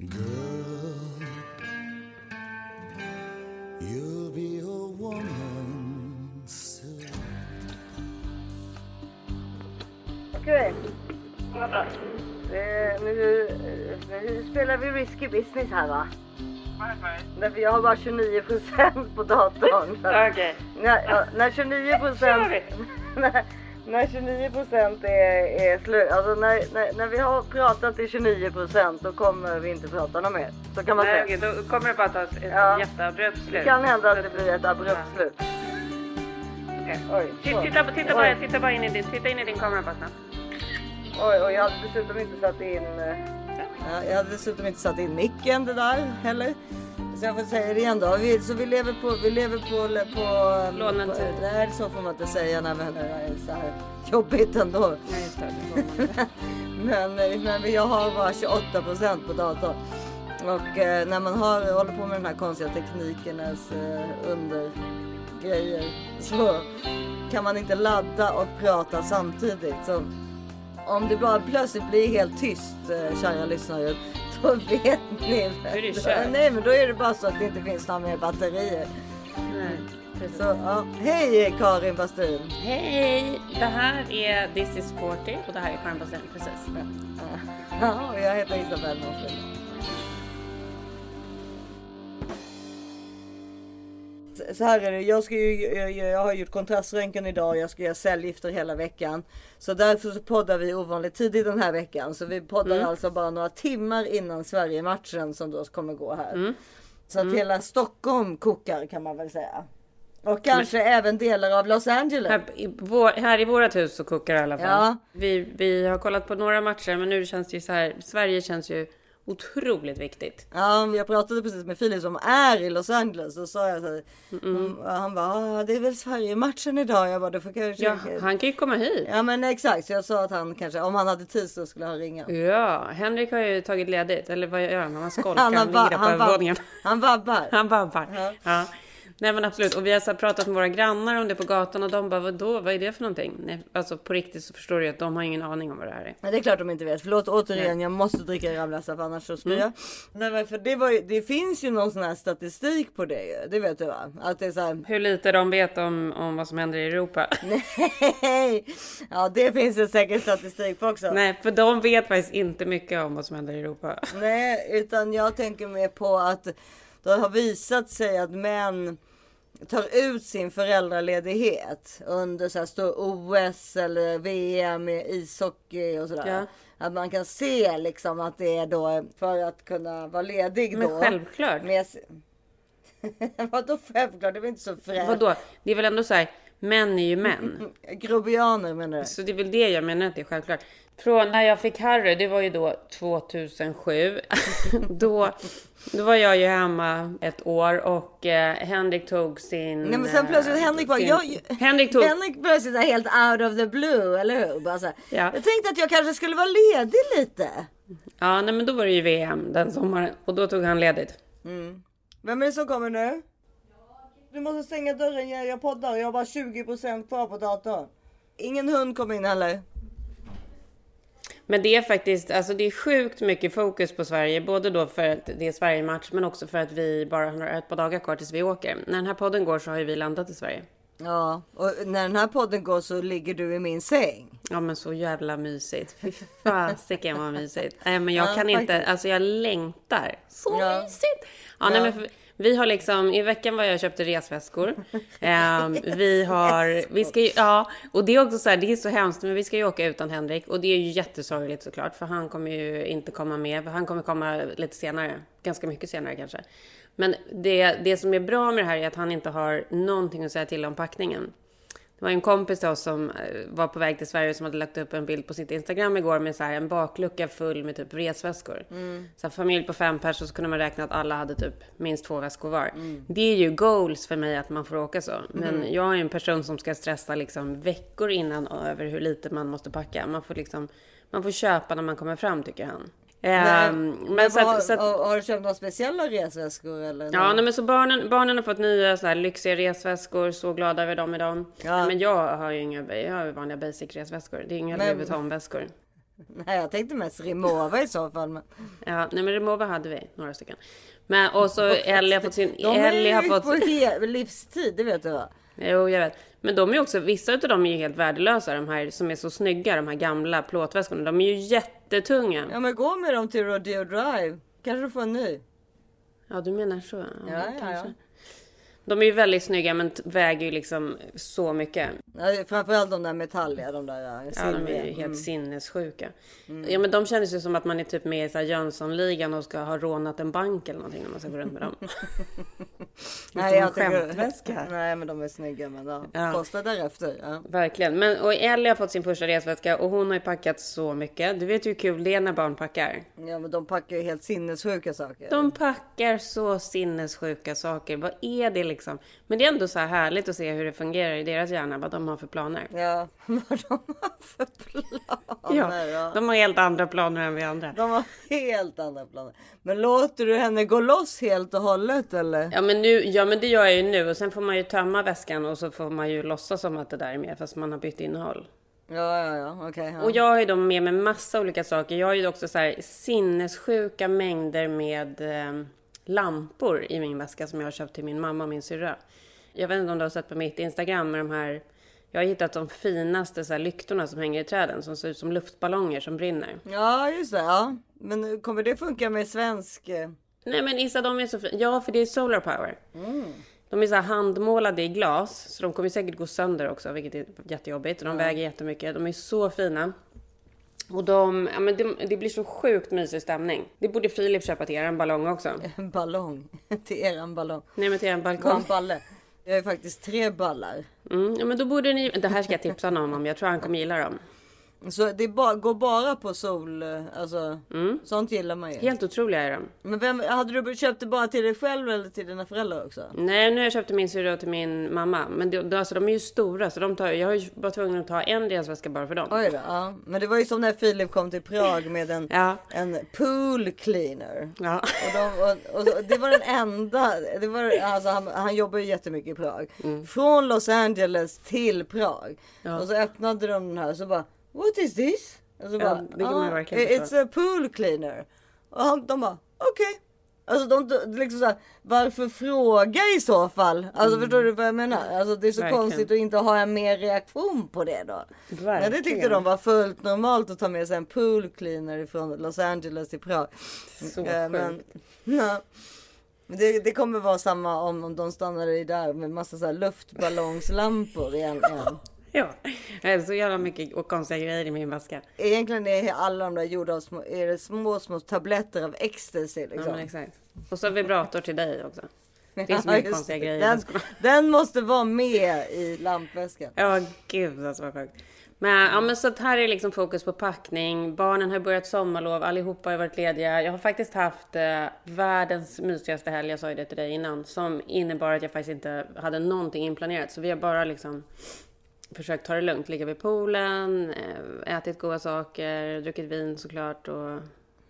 Girl, you'll be a woman soon. Okej. Eh, nu, nu spelar vi risky business här va? Varför? Därför jag har bara 29% på datorn. Okej. När, ja, när 29 kör vi. När, när 29 är, är slut, alltså när, när, när vi har pratat till 29% då kommer vi inte prata något mer. Så kan man Nej, säga. okej, då kommer det bara ta ett Ja. jätteabrupt slut. Det kan hända att det blir ett abrupt Ja. slut. Okej. Oj, Titta, titta, titta, bara, titta bara in i din, titta in i din kamera bara snabbt. Oj, och jag hade dessutom inte satt in... eh, Ja, jag hade dessutom inte satt in micken det där heller. Så jag får säga det igen då. Vi, så vi lever på... Vi lever på... på Lånad tid. Nej, så får man inte säga när det är så här jobbigt ändå. Just det. får. Men, men jag har bara 28% på datorn. Och eh, när man har, håller på med den här konstiga teknikernas eh, undergrejer så kan man inte ladda och prata samtidigt. Så om det bara plötsligt blir helt tyst, eh, kära lyssnare, då vet ni. Det kört. Nej, men då är det bara så att det inte finns några mer batterier. Nej, precis. Så, ja. Hej Karin Bastin! Hej! Det här är This is 40 och det här är Karin Bastin. Precis. Ja, och jag heter Isabelle Så här är det, jag, ska ju, jag, jag har gjort kontraströntgen idag jag ska göra cellgifter hela veckan. Så därför så poddar vi ovanligt tidigt den här veckan. Så vi poddar alltså bara några timmar innan Sverige-matchen som då kommer gå här. Så att hela Stockholm kokar kan man väl säga. Och kanske även delar av Los Angeles. Här i, vår, här i vårat hus så kokar i alla fall. Ja. Vi, vi har kollat på några matcher men nu känns det ju så här. Sverige känns ju otroligt viktigt. Ja, jag pratade precis med Filip som är i Los Angeles. Och sa jag så här, mm, han bara, "Ah, det är väl Sverige-matchen idag. Jag bara, det får kanske... Ja, han kan ju komma hit. Ja men exakt, så jag sa att han kanske, om han hade tid så skulle han ringa. Ja, Henrik har ju tagit ledigt. Eller vad gör han? Han skolkar, Han, han, ligger på han, övervåningen. han vabbar. Han vabbar. Ja. Ja. Nej men absolut. Och vi har så pratat med våra grannar om det på gatan och de bara vadå, vad är det för någonting? Nej, alltså på riktigt så förstår du att de har ingen aning om vad det här är. Men det är klart de inte vet. Förlåt återigen, jag måste dricka Ramlösa för annars så spyr jag. Mm. Nej men för det, ju, det finns ju någon sån här statistik på det. Det vet du va? Att det är så här, Hur lite de vet om, om vad som händer i Europa. nej. Ja det finns det säkert statistik på också. Nej, för de vet faktiskt inte mycket om vad som händer i Europa. Nej, utan jag tänker mer på att det har visat sig att män tar ut sin föräldraledighet under så här stor OS eller VM i ishockey och sådär. Ja. Att man kan se liksom att det är då för att kunna vara ledig Men då. självklart. Med... Vadå självklart? Det är väl inte så fräscht? Vadå? Det är väl ändå så här, män är ju män. Grobianer menar du? Så det är väl det jag menar att det är självklart. Från när jag fick Harry, det var ju då 2007. då, då var jag ju hemma ett år och eh, Henrik tog sin... Nej men sen plötsligt eh, Henrik bara, sin- jag, Henrik tog... Henrik plötsligt är helt out of the blue, eller hur? Bara så här, Ja. Jag tänkte att jag kanske skulle vara ledig lite. Ja, nej men då var det ju VM den sommaren och då tog han ledigt. Vem är det som kommer nu? Du måste stänga dörren, jag, jag poddar. Jag har bara 20% kvar på datorn. Ingen hund kom in heller. Men det är faktiskt, alltså det är sjukt mycket fokus på Sverige, både då för att det är Sverige-match, men också för att vi bara har ett par dagar kvar tills vi åker. När den här podden går så har ju vi landat i Sverige. Ja, och när den här podden går så ligger du i min säng. Ja men så jävla mysigt. Fy fasiken vad mysigt. Nej men jag Ja, kan inte, faktiskt. alltså jag längtar. Så Ja. mysigt! Ja, nej Ja. men för, vi har liksom, i veckan var jag och köpte resväskor. Ehm, vi har, vi ska ju, ja, och det är också så här, det är så hemskt, men vi ska ju åka utan Henrik. Och det är ju jättesorgligt såklart, för han kommer ju inte komma med. Han kommer komma lite senare, ganska mycket senare kanske. Men det, det som är bra med det här är att han inte har någonting att säga till om packningen. Var en kompis till oss som eh, var på väg till Sverige som hade lagt upp en bild på sitt Instagram igår med så här en baklucka full med typ resväskor. Så här, familj på fem personer så kunde man räkna att alla hade typ minst två väskor var. Det är ju goals för mig att man får åka så. Men jag är en person som ska stressa liksom veckor innan över hur lite man måste packa. Man får liksom, man får köpa när man kommer fram tycker han. Ehm, men så att, så att, har, har du köpt några speciella resväskor eller? Ja, nej, men så barnen, barnen har fått nya så här lyxiga resväskor, så glada över dem idag. Ja. Nej, men jag har ju inga, jag har vanliga basic resväskor. Det är inga Louis Vuitton-väskor. Nej, jag tänkte mest Rimowa i så fall. Men... Ja, nej men Remova hade vi, några stycken. Men och så Ellie har fått sin... De Ellie har fått... på livstid, det vet du va? Jo, jag vet. Men de är också, vissa av dem är ju helt värdelösa, de här som är så snygga, de här gamla plåtväskorna. De är ju jättetunga. Ja men gå med dem till Rodeo Drive. Kanske du får en ny. Ja, du menar så? Ja, Ja, ja, kanske. ja. De är ju väldigt snygga, men väger ju liksom så mycket. Ja, framförallt de där metalliga, de där Ja, de är ju helt Mm. sinnessjuka. Ja, men de känns ju som att man är typ med i så här Jönssonligan och ska ha rånat en bank eller någonting när man ska gå runt med dem. Nej, jag skämtväska. Nej, men de är snygga. Men ja, Ja. kostar därefter. Ja. Verkligen. Men, och Ellie har fått sin första resväska och hon har ju packat så mycket. Du vet ju hur kul det är när barn packar. ja, men de packar ju helt sinnessjuka saker. De packar så sinnessjuka saker. Vad är det liksom? Men det är ändå så här härligt att se hur det fungerar i deras hjärna, vad de har för planer. Ja, vad de har för planer. Ja, de har helt andra planer än vi andra. De har helt andra planer. Men låter du henne gå loss helt och hållet eller? Ja men, nu, ja men det gör jag ju nu och sen får man ju tömma väskan och så får man ju låtsas som att det där är med fast man har bytt innehåll. Ja, ja, ja, okej. ja. Och jag har ju då med mig massa olika saker. Jag har ju också så här sinnessjuka mängder med eh, lampor i min väska som jag har köpt till min mamma och min syrra. Jag vet inte om du har sett på mitt Instagram med de här jag har hittat de finaste så lyktorna som hänger i träden som ser ut som luftballonger som brinner. Ja, just det. Ja. Men kommer det funka med svensk? eh, Nej men Issa, de är så fina. Ja, för det är solar power. De är så här handmålade i glas, så de kommer säkert gå sönder också, vilket är jättejobbigt. De väger jättemycket. De är så fina. Och de, ja men det, det blir så sjukt mysig stämning. Det borde Filip köpa till er, en ballong också. En ballong. till eran ballong. Nej men till en Gå en balkong. balle. Jag har ju faktiskt tre ballar. Mm, ja men då borde ni, det här ska jag tipsa honom om, jag tror han kommer gilla dem. Så det ba, går bara på sol, eh, alltså sånt gillar man ju. Helt otroliga är de. Men vem, hade du köpt det bara till dig själv eller till dina föräldrar också? Nej, nu har jag köpt min syrra till min mamma. Men det, det, alltså, de är ju stora, så de tar, jag har ju bara tvungen att ta en resväska bara för dem. Oj då, ja. Men det var ju som när Filip kom till Prag med en, Ja. en pool cleaner. Ja. Och, de, och, och det var den enda, det var, alltså han, han jobbar ju jättemycket i Prag. Från Los Angeles till Prag. Mm. Ja. Och så öppnade de den här så bara What is this? Och så Ja, bara, det kan man "Ah, verkligen It's förstå. a pool cleaner. Och han, de bara okej. Alltså de, liksom så här, varför fråga i så fall? Alltså förstår du vad jag menar? Alltså det är så Mm. Verkligen. konstigt att inte ha en mer reaktion på det då. Men det tyckte Verkligen. de var fullt normalt att ta med sig en pool cleaner från Los Angeles till Prag. Så Eh, men, ja. Det, det kommer vara samma om, om de stannar i där med massa så luftballongslampor igen. igen. Ja, det är så jävla mycket och konstiga grejer i min väska. Egentligen är alla de där gjorda av små, är det små, små tabletter av ecstasy. Ja, Liksom. men exakt. Och så vibrator till dig också. Det är så Ja, mycket konstiga grejer. Den, den måste vara med i lampväskan. Ja, gud alltså vad sjukt. Men, ja, men så här är liksom fokus på packning. Barnen har börjat sommarlov, allihopa har varit lediga. Jag har faktiskt haft eh, världens mysigaste helg, jag sa ju det till dig innan, som innebar att jag faktiskt inte hade någonting inplanerat. Så vi har bara liksom försökt ta det lugnt, ligga vid poolen, eh, ätit goda saker, druckit vin såklart och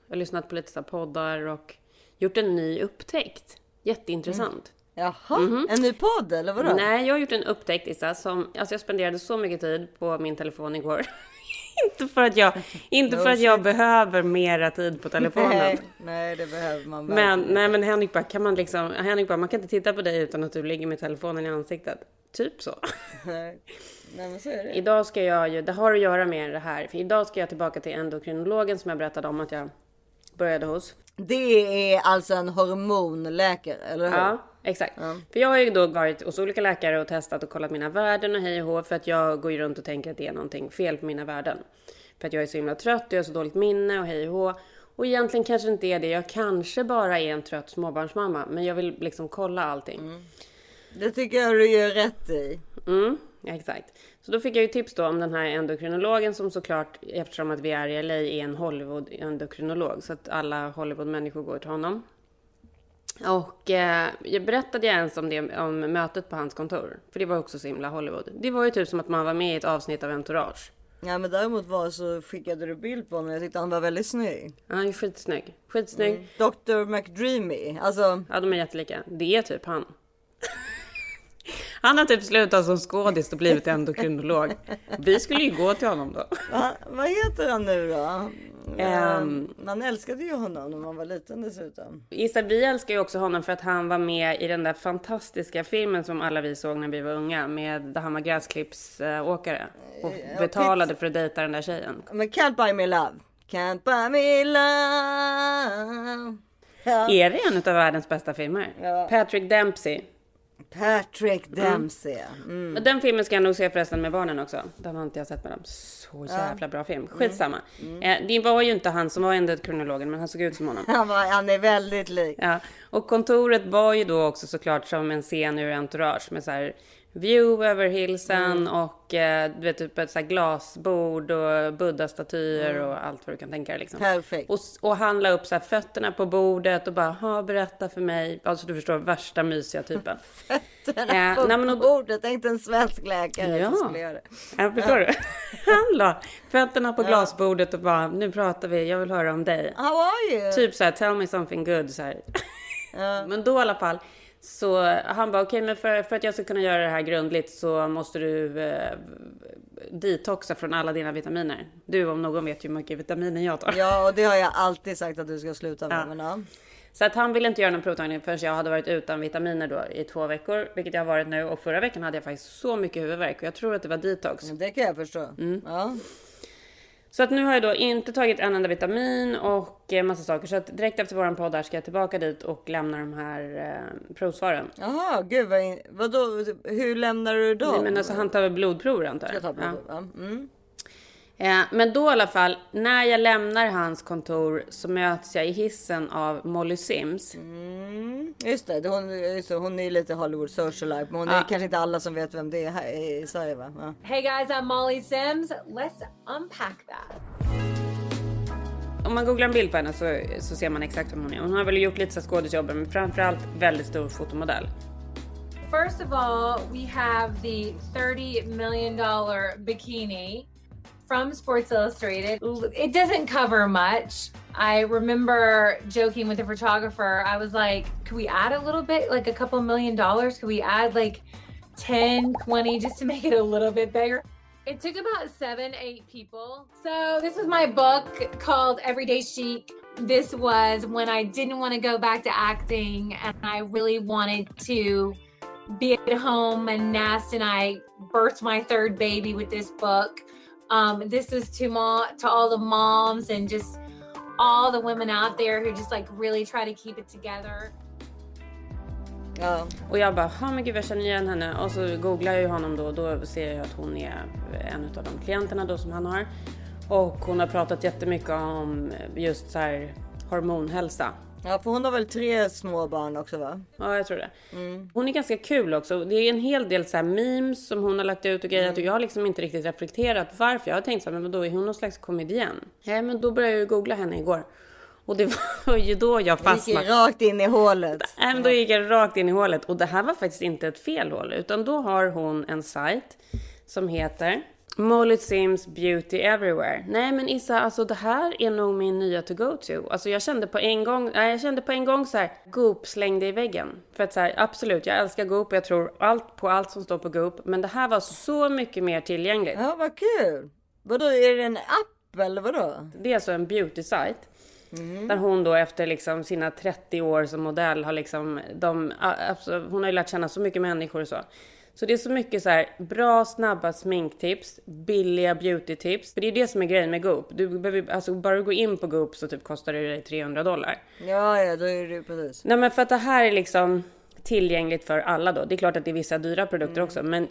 lyssnat på lite poddar och gjort en ny upptäckt. Jätteintressant. Jaha, en ny podd eller vadå? Nej, jag har gjort en upptäckt Issa, som, alltså jag spenderade så mycket tid på min telefon igår. inte för att jag, inte för No att jag shit. behöver mera tid på telefonen. nej, nej, det behöver man Men, verkligen. nej men Henrik bara, kan man liksom, Henrik bara, man kan inte titta på dig utan att du ligger med telefonen i ansiktet. Typ så. Nej. men så är det. Idag ska jag ju, det har att göra med det här, för idag ska jag tillbaka till endokrinologen som jag berättade om att jag började hos. Det är alltså en hormonläkare, eller hur? Ja, exakt. För jag har ju då varit hos olika läkare och testat och kollat mina värden och hej och hå, för att jag går ju runt och tänker att det är någonting fel på mina värden. För att jag är så himla trött och jag har så dåligt minne och hej och hå. Och egentligen kanske det inte är det. Jag kanske bara är en trött småbarnsmamma, men jag vill liksom kolla allting. Det tycker jag du gör rätt i. Mm, exakt. Så då fick jag ju tips då om den här endokrinologen som såklart, eftersom att vi är i LA, är en Hollywood-endokrinolog. Så att alla Hollywood-människor går till honom. Och eh, jag berättade jag ens om det, om mötet på hans kontor. För det var också så himla Hollywood. Det var ju typ som att man var med i ett avsnitt av Entourage. Ja men däremot var så skickade du bild på honom. Jag tyckte han var väldigt snygg. Han är skitsnygg. Skitsnygg. Dr McDreamy. Alltså Ja, de är jättelika. Det är typ han. Han har typ slutat som skådis och blivit endokrinolog. Vi skulle ju gå till honom då. Va, vad heter han nu då? Ehm. Man älskade ju honom när man var liten dessutom. Issa, vi älskar ju också honom för att han var med i den där fantastiska filmen som alla vi såg när vi var unga med där han var gräsklippsåkare och betalade för att dejta den där tjejen. Men Can't buy me love. Can't buy me love. Ja. Är det en av världens bästa filmer? Ja. Patrick Dempsey. Patrick Dempsey. Mm. Den filmen ska jag nog se förresten med barnen också. Den har inte jag sett med dem. Så jävla bra film. Skitsamma. Eh, det var ju inte han som var endokrinologen, men han såg ut som honom. Han, var, han är väldigt lik. Ja, och kontoret var ju då också såklart som en scen ur Entourage med så här view över hillsen och eh, du vet typ ett så glasbord och buddha-statyer och allt vad du kan tänka dig liksom. Perfekt. Och, och han la upp så fötterna på bordet och bara, ha berätta för mig. Alltså du förstår, värsta mysiga typen. Den Eh, på nej, men och- bordet. Tänk en svensk läkare Ja. som skulle göra det. Ja, förstår du? Han la fötterna på glasbordet och bara, nu pratar vi, jag vill höra om dig. How are you? Typ så här, tell me something good så här. Ja. Men då i alla fall så han bara okej men för, för att jag ska kunna göra det här grundligt så måste du eh, detoxa från alla dina vitaminer. Du om någon vet ju hur mycket vitaminer jag tar. Ja, och det har jag alltid sagt att du ska sluta med. Ja. Men, ja. Så att han ville inte göra någon provtagning förrän jag hade varit utan vitaminer då i två veckor, vilket jag har varit nu. Och förra veckan hade jag faktiskt så mycket huvudvärk och jag tror att det var detox. Det kan jag förstå. Mm. Ja. Så att nu har jag då inte tagit en enda vitamin och eh, massa saker. Så att direkt efter våran podd här ska jag tillbaka dit och lämna de här eh, provsvaren. Jaha, gud vad in... Vadå, hur lämnar du dem? Nej, men alltså han tar väl blodprover antar Jag på Ja. det. Ja. Mm. Eh, men då i alla fall, när jag lämnar hans kontor så möts jag i hissen av Molly Sims. Mm. Just det, hon, just det, hon är lite Hollywood socialite. Men hon är Ja. kanske inte alla som vet vem det är här i Sverige va? Ja. Hey guys, I'm Molly Sims. Let's unpack that. Om man googlar en bild på henne så, så ser man exakt vem hon är. Hon har väl gjort lite skådisjobben men framförallt väldigt stor fotomodell. First of all, we have the $30 million bikini from Sports Illustrated. It doesn't cover much. I remember joking with the photographer. I was like, could we add a little bit, like a couple million dollars? Could we add like 10, 20 just to make it a little bit bigger? It took about seven, eight people. So, this was my book called Everyday Chic. This was when I didn't want to go back to acting and I really wanted to be at home and nest and I birthed my third baby with this book. Um, this is to ma- to all the moms and just all the women out there who just like really try to keep it together. Ja. Och jag bara, ja men gud jag känner igen henne. Och så googlar jag ju honom då och då ser jag att hon är en av de klienterna då som han har. Och hon har pratat jättemycket om just så här hormonhälsa ja, för hon har väl tre små barn också va? Ja, jag tror det. Hon är ganska kul också. Det är en hel del så memes som hon har lagt ut och grejer. Och jag har liksom inte riktigt reflekterat varför. Jag har tänkt så här, men då är hon någon slags komedian? Ja, men då började jag ju googla henne igår. Och det var ju då jag Gick fastnade. rakt in i hålet. Nej, men då gick jag rakt in i hålet. Och det här var faktiskt inte ett fel hål. Utan då har hon en sajt som heter Molly Sims Beauty Everywhere. Nej men Issa, alltså det här är nog min nya to go to. Alltså jag kände på en gång, nej, jag kände på en gång så här, Goop slängde i väggen. För att så här, absolut, jag älskar Goop och jag tror allt på allt som står på Goop. Men det här var så mycket mer tillgängligt. Ja, vad kul. Vadå, är det en app eller vadå? Det är alltså en beauty-sajt. Där hon då efter liksom sina 30 år som modell har liksom, de, alltså, hon har ju lärt känna så mycket människor och så. Så det är så mycket så här bra, snabba sminktips, billiga beautytips. För det är det som är grejen med Goop. Du behöver, alltså bara du går in på Goop så typ kostar det dig 300 dollar. Ja, ja, då är det precis. Nej men för att det här är liksom tillgängligt för alla då. Det är klart att det är vissa dyra produkter också, men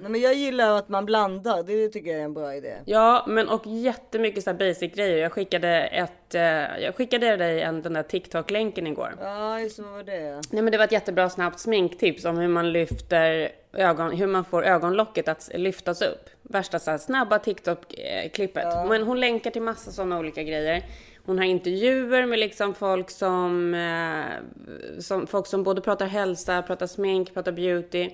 Nej, men jag gillar att man blandar. Det tycker jag är en bra idé. Ja, men och jättemycket så här basic grejer. Jag skickade ett, eh, jag skickade dig en, den där TikTok-länken igår. Ja, just så var det. Nej, men det var ett jättebra snabbt sminktips om hur man lyfter ögon, hur man får ögonlocket att lyftas upp. Värsta så här, snabba TikTok-klippet. Men hon länkar till massa sådana olika grejer. Hon har intervjuer med liksom folk som, eh, som, folk som både pratar hälsa, pratar smink, pratar beauty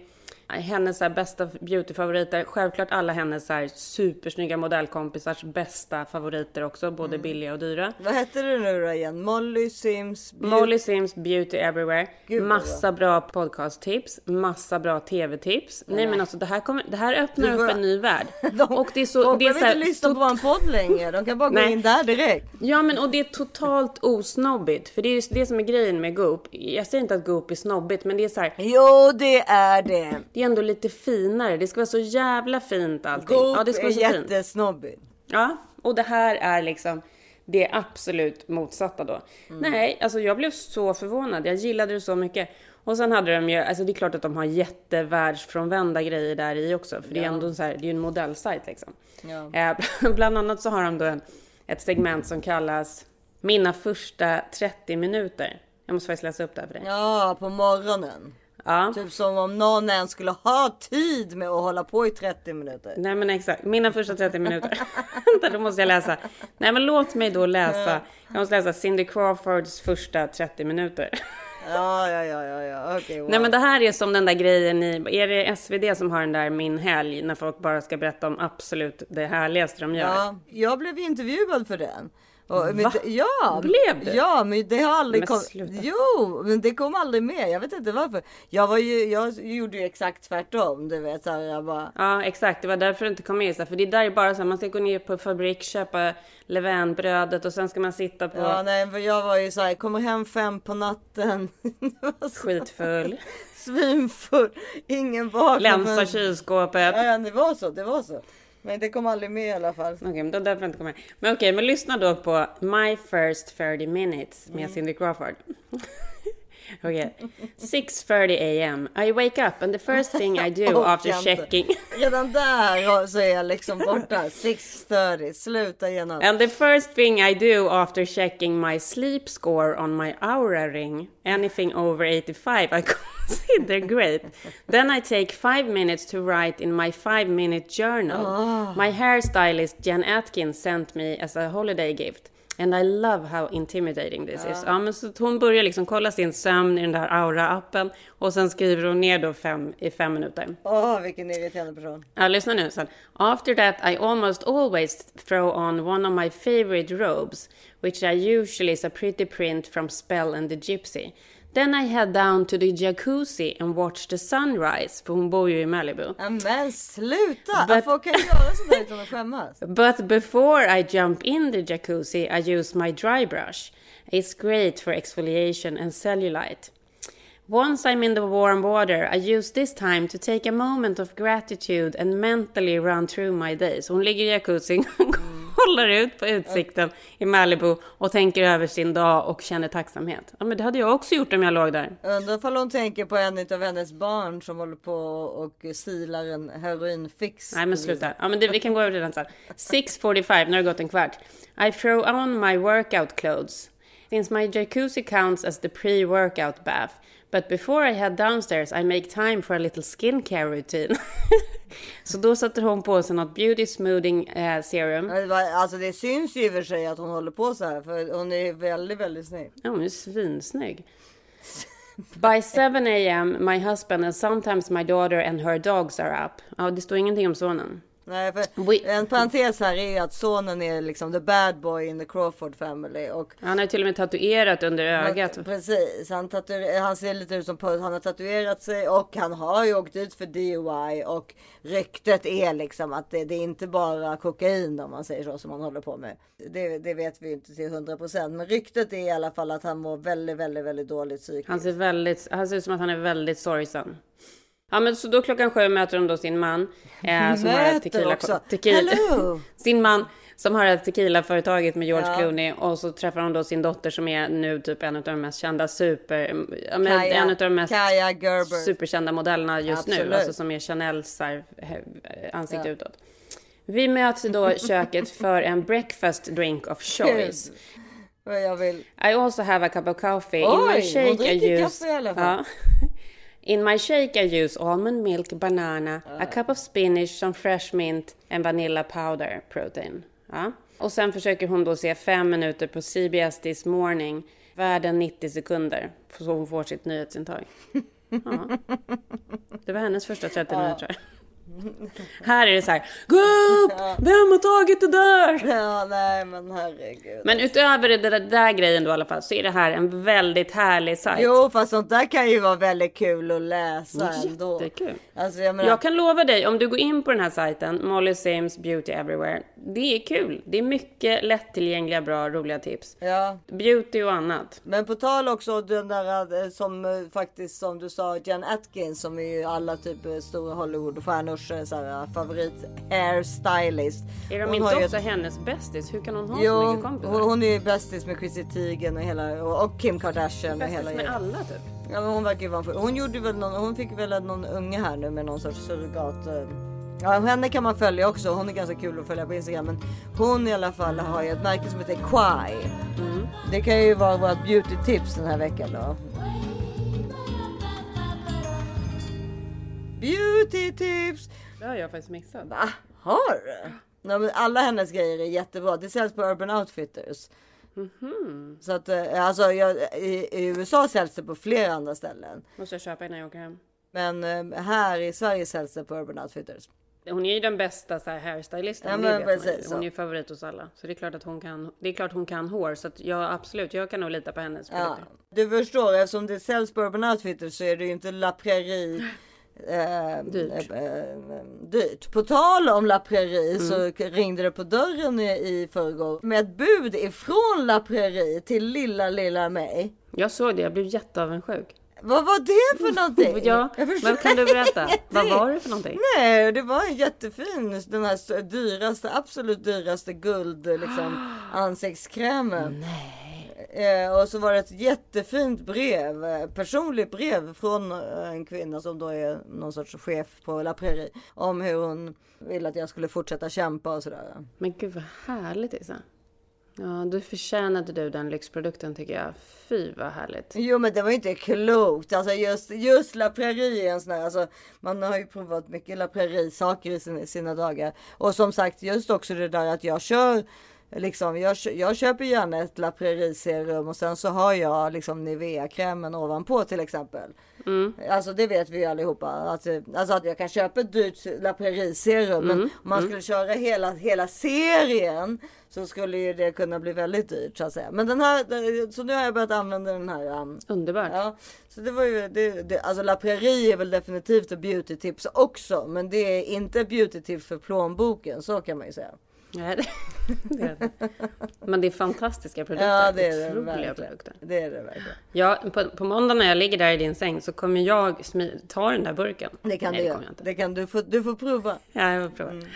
hennes så här, bästa beautyfavoriter. Självklart alla hennes så här, supersnygga modellkompisars bästa favoriter också, både Mm. billiga och dyra. Vad hette det nu då igen? Molly Sims Beauty- Molly Sims Beauty Everywhere. Gud, massa bra podcasttips, massa bra tv-tips. Nej men alltså det här, kommer, det här öppnar Du upp en ny värld. De, och det är så... folk det är behöver så här, inte lyssna på vår podd längre. De kan bara gå Nej. in där direkt. Ja men och det är totalt osnobbigt. För det är ju det som är grejen med Goop. Jag säger inte att Goop är snobbigt men det är så här, Jo, det är det. Det är ändå lite finare. Det ska vara så jävla fint allting. Goop ja det ska är vara så fint. jättesnobbigt. Ja, och det här är liksom det absolut motsatta då. Mm. Nej, alltså jag blev så förvånad. Jag gillade det så mycket. Och sen hade de ju, alltså det är klart att de har jättevärldsfrånvända grejer där i också. För det är ändå så här, det är ju en modellsajt liksom. Ja. Eh, bland annat så har de då en, ett segment som kallas Mina första 30 minuter. Jag måste faktiskt läsa upp det här för dig. Ja, på morgonen. Ja. Typ som om någon ens skulle ha tid med att hålla på i 30 minuter. Nej men exakt, mina första 30 minuter. Vänta, då måste jag läsa. Nej men låt mig då läsa. Jag måste läsa Cindy Crawfords första 30 minuter. Ja, ja, ja, ja, ja. okej. wow. Nej men det här är som den där grejen i, är det SvD som har den där Min helg? När folk bara ska berätta om absolut det härligaste de gör. Ja, jag blev intervjuad för den. Och, men, Va? det- ja, Blev du? Ja, men det har aldrig Men kommit. Jo, men det kom aldrig med. Jag vet inte varför. Jag var ju, jag gjorde ju exakt tvärtom. Du vet, så här, jag bara. Ja exakt, det var därför det inte kom med. så här, För det där är bara så här, man ska gå ner på fabrik, köpa levainbrödet och sen ska man sitta på Ja, nej, för jag var ju så här, kommer hem fem på natten. Skitfull, Svinfull. Ingen vaknade. länsa förrän- kylskåpet. Ja, ja, det var så. Det var så. Men det kom aldrig med i alla fall. Okej, men då därför inte kommer med. Men okej, men lyssna då på My First 30 Minutes med Cindy Crawford. Okej. 6.30 am. I wake up and the first thing I do after checking... Redan där så är jag liksom borta. 6.30. Sluta genast. And the first thing I do after checking my sleep score on my Aura ring, anything over 85, I consider great. Then I take five minutes to write in my five minute journal. My hairstylist Jen Atkins sent me as a holiday gift. And I love how intimidating this is. Ja, men så hon börjar liksom kolla sin sömn i den där Aura-appen och sen skriver hon ner då fem, i fem minuter. Åh, vilken irriterande person. Ja, lyssna nu sen. After that I almost always throw on one of my favorite robes, which I usually is a pretty print from Spell and the Gypsy. Then I head down to the jacuzzi and watch the sunrise, för hon bor ju i Malibu. Men sluta! But- Folk kan göra sådär utan att skämmas. But before I jump in the jacuzzi, I use my dry brush. It's great for exfoliation and cellulite. Once I'm in the warm water, I use this time to take a moment of gratitude and mentally run through my day. Så hon ligger i jacuzzin, kollar ut på utsikten i Malibu och tänker över sin dag och känner tacksamhet. Ja, men det hade jag också gjort om jag låg där. Undrar ifall hon tänker på en av hennes barn som håller på och silar en heroinfix. Nej men sluta. Ja, men det, vi kan gå över till den sen. 6.45, nu har det gått en kvart. I throw on my workout clothes. Since my jacuzzi counts as the pre-workout bath. But before I head downstairs I make time for a little skincare routine. Så då sätter hon på sig något beauty smoothing eh, serum. Ja, det var- Alltså det syns ju i och för sig att hon håller på så här för hon är väldigt, väldigt snygg. Ja, hon är svinsnygg. By 7 a.m. my husband and sometimes my daughter and her dogs are up. Ja, det står ingenting om sonen. Nej, en parentes här är ju att sonen är liksom the bad boy in the Crawford family och Han har till och med tatuerat under ögat. Precis, han, tatuer- han ser lite ut som Puss. Han har tatuerat sig och han har ju åkt ut för DUI och ryktet är liksom att det, det är inte bara kokain om man säger så som han håller på med. Det, det vet vi inte till 100 procent, men ryktet är i alla fall att han mår väldigt, väldigt, väldigt dåligt psykiskt. Han ser, väldigt, han ser ut som att han är väldigt sorgsen. Ja men så då klockan sju möter hon då sin man. Eh, som har ett Möter tequila, också. tequila, sin man som har ett tequila-företaget med George Ja. Clooney. Och så träffar hon då sin dotter som är nu typ en av de mest kända super... Ja, Kaja, en av de mest Kaja Gerber. superkända modellerna just nu. Absolut. Alltså som är Chanels här, he- ansikte utåt. Vi möts då i köket för en breakfast drink of choice. Vad jag vill. I also have a cup of coffee. Oj, In my hon shake I dricker kaffe i alla fall. Ja. In my shake I use almond milk, banana, a cup of spinach, some fresh mint and vanilla powder protein. Ja. Och sen försöker hon då se fem minuter på CBS This Morning, världen 90 sekunder, så hon får sitt nyhetsintag. Ja. Det var hennes första 30 minuter. Här är det så här, gå upp! Vem har tagit det där? Ja, nej men herregud. Men utöver det där, där grejen då i alla fall så är det här en väldigt härlig sajt. Jo, fast sånt där kan ju vara väldigt kul att läsa ändå. Jättekul. Alltså jag menar, Jag kan lova dig, om du går in på den här sajten, Molly Sims Beauty Everywhere, det är kul. Det är mycket lättillgängliga, bra, roliga tips. ja. Beauty och annat. Men på tal också den där eh, som eh, faktiskt som du sa Jen Atkins som är ju alla typ eh, stora Hollywoodstjärnors eh, så här, favorit hairstylist. Är de Hon inte också ett- hennes bästis? Hur kan hon ha så Jo, mycket kompisar? hon, hon är ju bästis med Chrissy Teigen och hela och, och Kim Kardashian och Bästis hela med alla typ. Ja, men hon verkar ju vara Hon gjorde väl någon, hon fick väl någon unge här nu med någon sorts surrogat. eh. Ja, henne kan man följa också. Hon är ganska kul att följa på Instagram. Men hon i alla fall har ju ett märke som heter Quai. Mm. Det kan ju vara vårt beauty tips den här veckan då. Beauty tips! Det har jag faktiskt missat. Va? Har du? Ja, men alla hennes grejer är jättebra. Det säljs på Urban Outfitters. Mhm. Så att eh, alltså jag, i, i USA säljs det på flera andra ställen. Måste jag köpa innan jag åker hem. Men eh, här i Sverige säljs det på Urban Outfitters. Hon är ju den bästa så här, hairstylisten. Ja, precis. Hon är ju favorit hos alla. Så det är klart att hon kan, det är klart hon kan hår. Så att jag absolut, jag kan nog lita på hennes Ja, produkter. du förstår eftersom det säljs på Urban Outfitters så är det ju inte La Prairie Eh, Dyrt. Eh, dyrt. På tal om La Prairie Mm. så ringde det på dörren i, i förrgår med ett bud ifrån La Prairie till lilla lilla mig. Jag såg det, jag blev jätteavundsjuk. Vad var det för någonting? Ja, Jag men kan du berätta? ingenting. Vad var det för någonting? Nej, det var en jättefin, den här dyraste, absolut dyraste guld liksom ansiktskrämen. Eh, och så var det ett jättefint brev, eh, personligt brev från eh, en kvinna som då är någon sorts chef på La Prairie. Om hur hon vill att jag skulle fortsätta kämpa och sådär. Men gud vad härligt Isa. Ja, du förtjänade du den lyxprodukten tycker jag. Fy vad härligt. Jo men det var ju inte klokt. Alltså just, just La Prairie är en sån här, alltså man har ju provat mycket La Prairie saker i sina, sina dagar. Och som sagt just också det där att jag kör Liksom, jag, jag köper gärna ett La Prairie serum och sen så har jag liksom Nivea-krämen ovanpå till exempel. Alltså det vet vi allihopa. Att, eh, alltså att jag kan köpa ett dyrt La Prairie serum men om man skulle köra hela, hela serien så skulle ju det kunna bli väldigt dyrt så att säga. Men den här, så nu har jag börjat använda den här um, Underbart. Ja, så det var ju det, det, alltså La Prairie är väl definitivt ett beauty tips också, men det är inte ett beauty tips för plånboken, så kan man ju säga. Nej, det, är det. Men det är fantastiska produkter. Ja, det är det Otroliga produkter. Det är det verkligen. Ja, på, på måndag när jag ligger där i din säng så kommer jag ta den där burken. Det kan Nej, du det göra. Det kan du få, du får prova. Ja, jag får prova. Mm.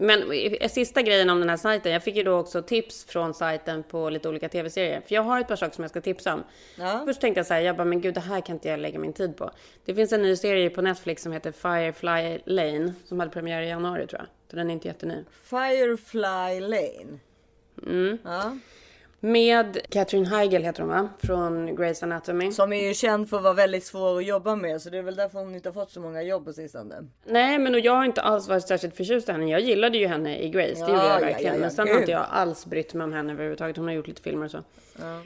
Men sista grejen om den här sajten. Jag fick ju då också tips från sajten på lite olika tv-serier. För jag har ett par saker som jag ska tipsa om. Ja. Först tänkte jag så här, jag bara, men gud det här kan inte jag lägga min tid på. Det finns en ny serie på Netflix som heter Firefly Lane. Som hade premiär i januari tror jag. Så den är inte jätteny. Firefly Lane. Mm. Ja. Med Catherine Heigl heter hon va? Från Grey's Anatomy. Som är ju känd för att vara väldigt svår att jobba med, så det är väl därför hon inte har fått så många jobb på sistone. Nej, men och jag har inte alls varit särskilt förtjust i henne. Jag gillade ju henne i Grace, det Ja, gjorde jag ja, verkligen. ja, ja, men sen gud. har inte jag alls brytt mig om henne överhuvudtaget. Hon har gjort lite filmer och så.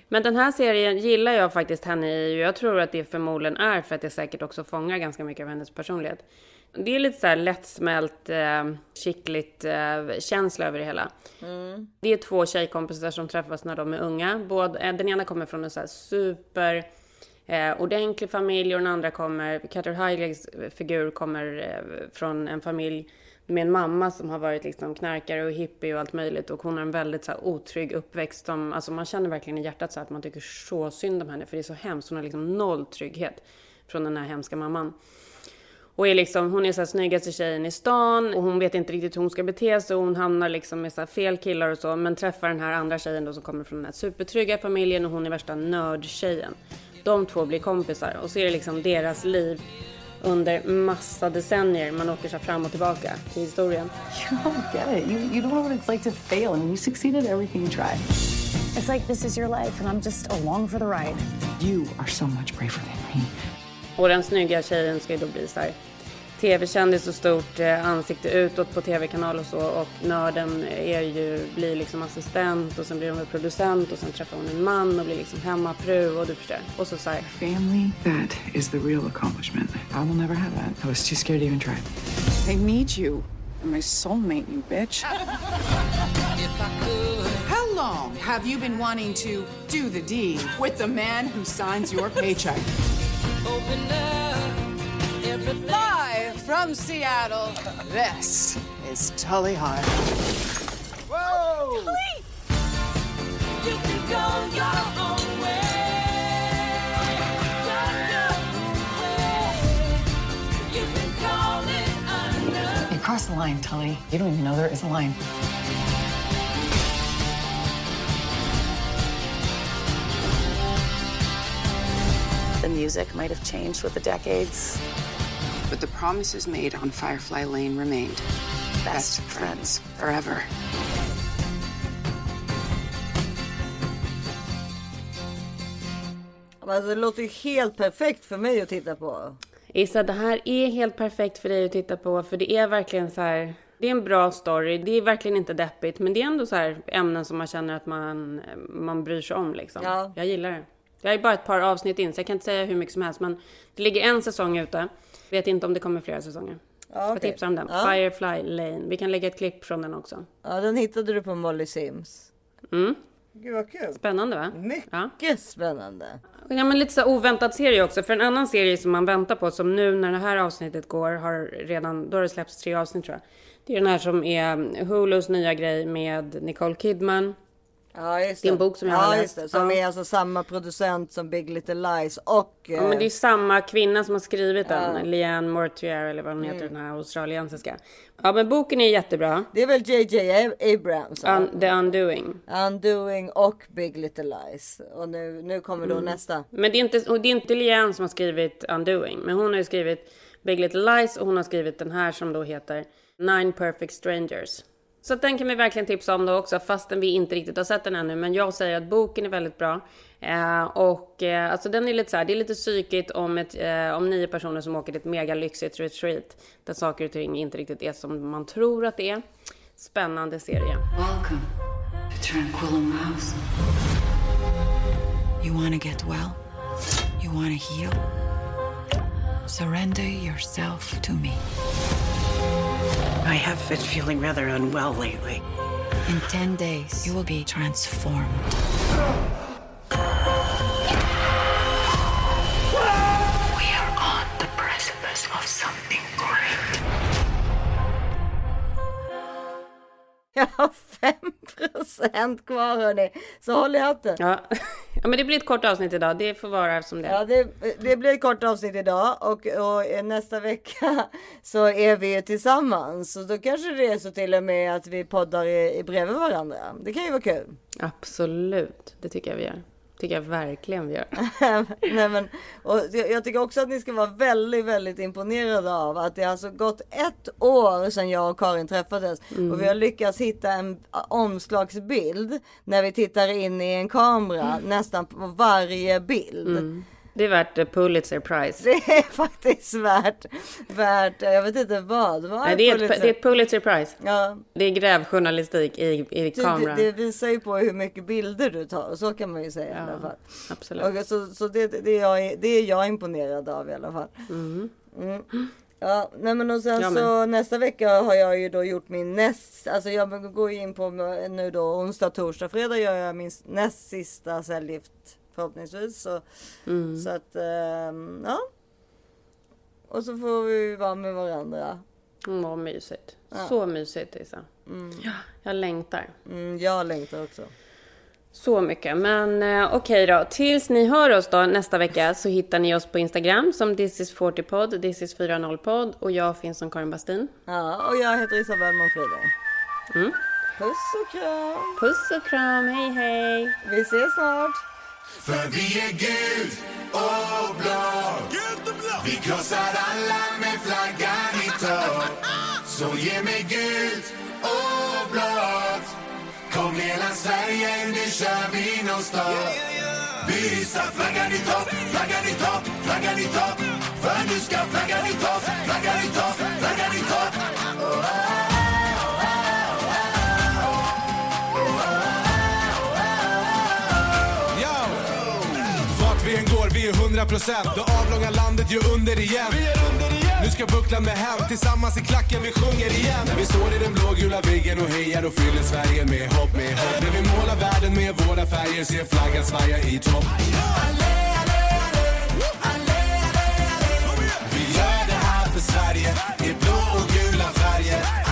Men den här serien gillar jag faktiskt henne i. och Jag tror att det förmodligen är för att det säkert också fångar ganska mycket av hennes personlighet. Det är lite så här lättsmält, eh, kittligt eh, känsla över det hela. Det är två tjejkompisar som träffas när de är unga. Både, eh, den ena kommer från en så här super eh, ordentlig familj och den andra kommer, Catherine Heigligs figur kommer eh, från en familj med en mamma som har varit liksom knarkare och hippie och allt möjligt och hon har en väldigt så här, otrygg uppväxt. Som, alltså man känner verkligen i hjärtat så att man tycker så synd om henne för det är så hemskt. Hon har liksom noll trygghet från den här hemska mamman. Och är liksom, hon är så här snyggaste tjejen i stan och hon vet inte riktigt hur hon ska bete sig och hon hamnar liksom med så här fel killar och så. Men träffar den här andra tjejen då som kommer från den här supertrygga familjen och hon är värsta nördtjejen. De två blir kompisar och så är det liksom deras liv under massa decennier. Man åker så fram och tillbaka i historien. You don't get it. You, you don't know what it's like to fail. Mean, you succeed at everything you try. It's like this is your life, and I'm just along for the ride. You are so much braver than me. Och den snygga tjejen ska ju då bli så här tv-kändis och stort eh, ansikte utåt på tv-kanal och så och nörden är ju, blir liksom assistent och sen blir hon producent och sen träffar hon en man och blir liksom hemmafru och du förstår. Och så så här, Family, that is the real accomplishment. I will never have that. I was too scared to even try. I need you. You're my soulmate, you bitch. How long have you been wanting to do the deed with the man who signs your paycheck? Live from Seattle, this is Tully High. Whoa! Tully! You crossed the line, Tully. You don't even know there is a line. Music might have changed with the decades. But the promises made on Firefly Lane remained. Best friends forever. Alltså, det låter ju helt perfekt för mig att titta på. Issa, det här är helt perfekt för dig att titta på för det är verkligen så här. Det är en bra story. Det är verkligen inte deppigt, men det är ändå så här ämnen som man känner att man, man bryr sig om liksom. Ja. Jag gillar det. Jag är bara ett par avsnitt in, så jag kan inte säga hur mycket som helst, men det ligger en säsong ute. Vet inte om det kommer flera säsonger. Ja, Jag okej. tipsar om den. Ja. Firefly Lane. Vi kan lägga ett klipp från den också. Ja, den hittade du på Molly Sims. Mm. Gud vad kul. Spännande va? Ja. Mycket spännande. Ja, men lite så oväntad serie också. För en annan serie som man väntar på, som nu när det här avsnittet går, har redan, då har det släppts tre avsnitt tror jag. Det är den här som är Hulus nya grej med Nicole Kidman. Ja, just Det är en bok som jag ja, har läst. det. Som Ja. är alltså samma producent som Big Little Lies och... Ja, men det är eh, samma kvinna som har skrivit den, Leanne Mortier eller vad hon heter, Mm. den här australiensiska. Ja, men boken är jättebra. det är väl JJ Abrams? Un- The Undoing. Undoing och Big Little Lies. Och nu, nu kommer Mm. då nästa. Men det är, inte, och det är inte Leanne som har skrivit Undoing, men hon har ju skrivit Big Little Lies och hon har skrivit den här som då heter Nine Perfect Strangers. Så att den kan vi verkligen tipsa om då också, fastän vi inte riktigt har sett den ännu. Men jag säger att boken är väldigt bra. Eh, och eh, alltså den är lite så här, det är lite psykigt om, ett, eh, om nio personer som åker till ett mega lyxigt retreat. Där saker och ting inte riktigt är som man tror att det är. Spännande serie. Welcome to Tranquillum House. You want to get well? You want to heal? Surrender yourself to me. I have been feeling rather unwell lately. In 10 days, you will be transformed. We are on the precipice of something great. Jag har 5% kvar hörni. Så håll i hatten. Ja. ja, men det blir ett kort avsnitt idag. Det får vara som det är. Ja, det, det blir ett kort avsnitt idag och, och nästa vecka så är vi tillsammans. Så då kanske det är så till och med att vi poddar i, i bredvid varandra. Det kan ju vara kul. Absolut, det tycker jag vi gör. Tycker jag verkligen vi gör. Nej, men, och jag tycker också att ni ska vara väldigt, väldigt imponerade av att det har alltså gått ett år sedan jag och Karin träffades Mm. och vi har lyckats hitta en omslagsbild när vi tittar in i en kamera nästan på varje bild. Mm. Det är värt eh, Pulitzer Prize. Det är faktiskt värt, värt, jag vet inte vad. vad Nej, det, är ett, det är ett Pulitzer Prize. Ja, Det är grävjournalistik i, i det, det, det visar ju på hur mycket bilder du tar, så kan man ju säga i alla fall. absolut. Och så så det, det, är jag, det är jag imponerad av i alla fall. Mm. Ja, nej men och sen Jag med. så nästa vecka har jag ju då gjort min näst, alltså jag går in på nu då onsdag, torsdag, fredag gör jag min näst sista cellgift förhoppningsvis. Så, Mm. så att, ehm, ja. Och så får vi vara med varandra. Mm, vad mysigt. Så mysigt Isa. Ja, jag längtar. Mm, jag längtar också. Så mycket. Men eh, okej då. Tills ni hör oss då nästa vecka så hittar ni oss på Instagram som This is 40pod, This is 40pod och jag finns som Karin Bastin. Ja, och jag heter Isabelle Monfride. Mm. Puss och kram. Puss och kram, hej hej! Vi ses snart. För vi är guld och blå. Vi krossar alla med flaggan i topp. Så ge mig guld och blått Kom hela Sverige, nu kör vi nonstop. Vi hissar flaggan i topp, flaggan i topp, flaggan i topp. För nu ska flaggan i topp 100% Det avlånga landet gör under igen. Nu ska bucklan med hem. Tillsammans i klacken vi sjunger igen. När vi står i den blågula viggen och hejar och fyller Sverige med hopp, med hopp. När vi målar världen med våra färger ser flaggan svaja i topp. Vi gör det här för Sverige. I blå och gula färger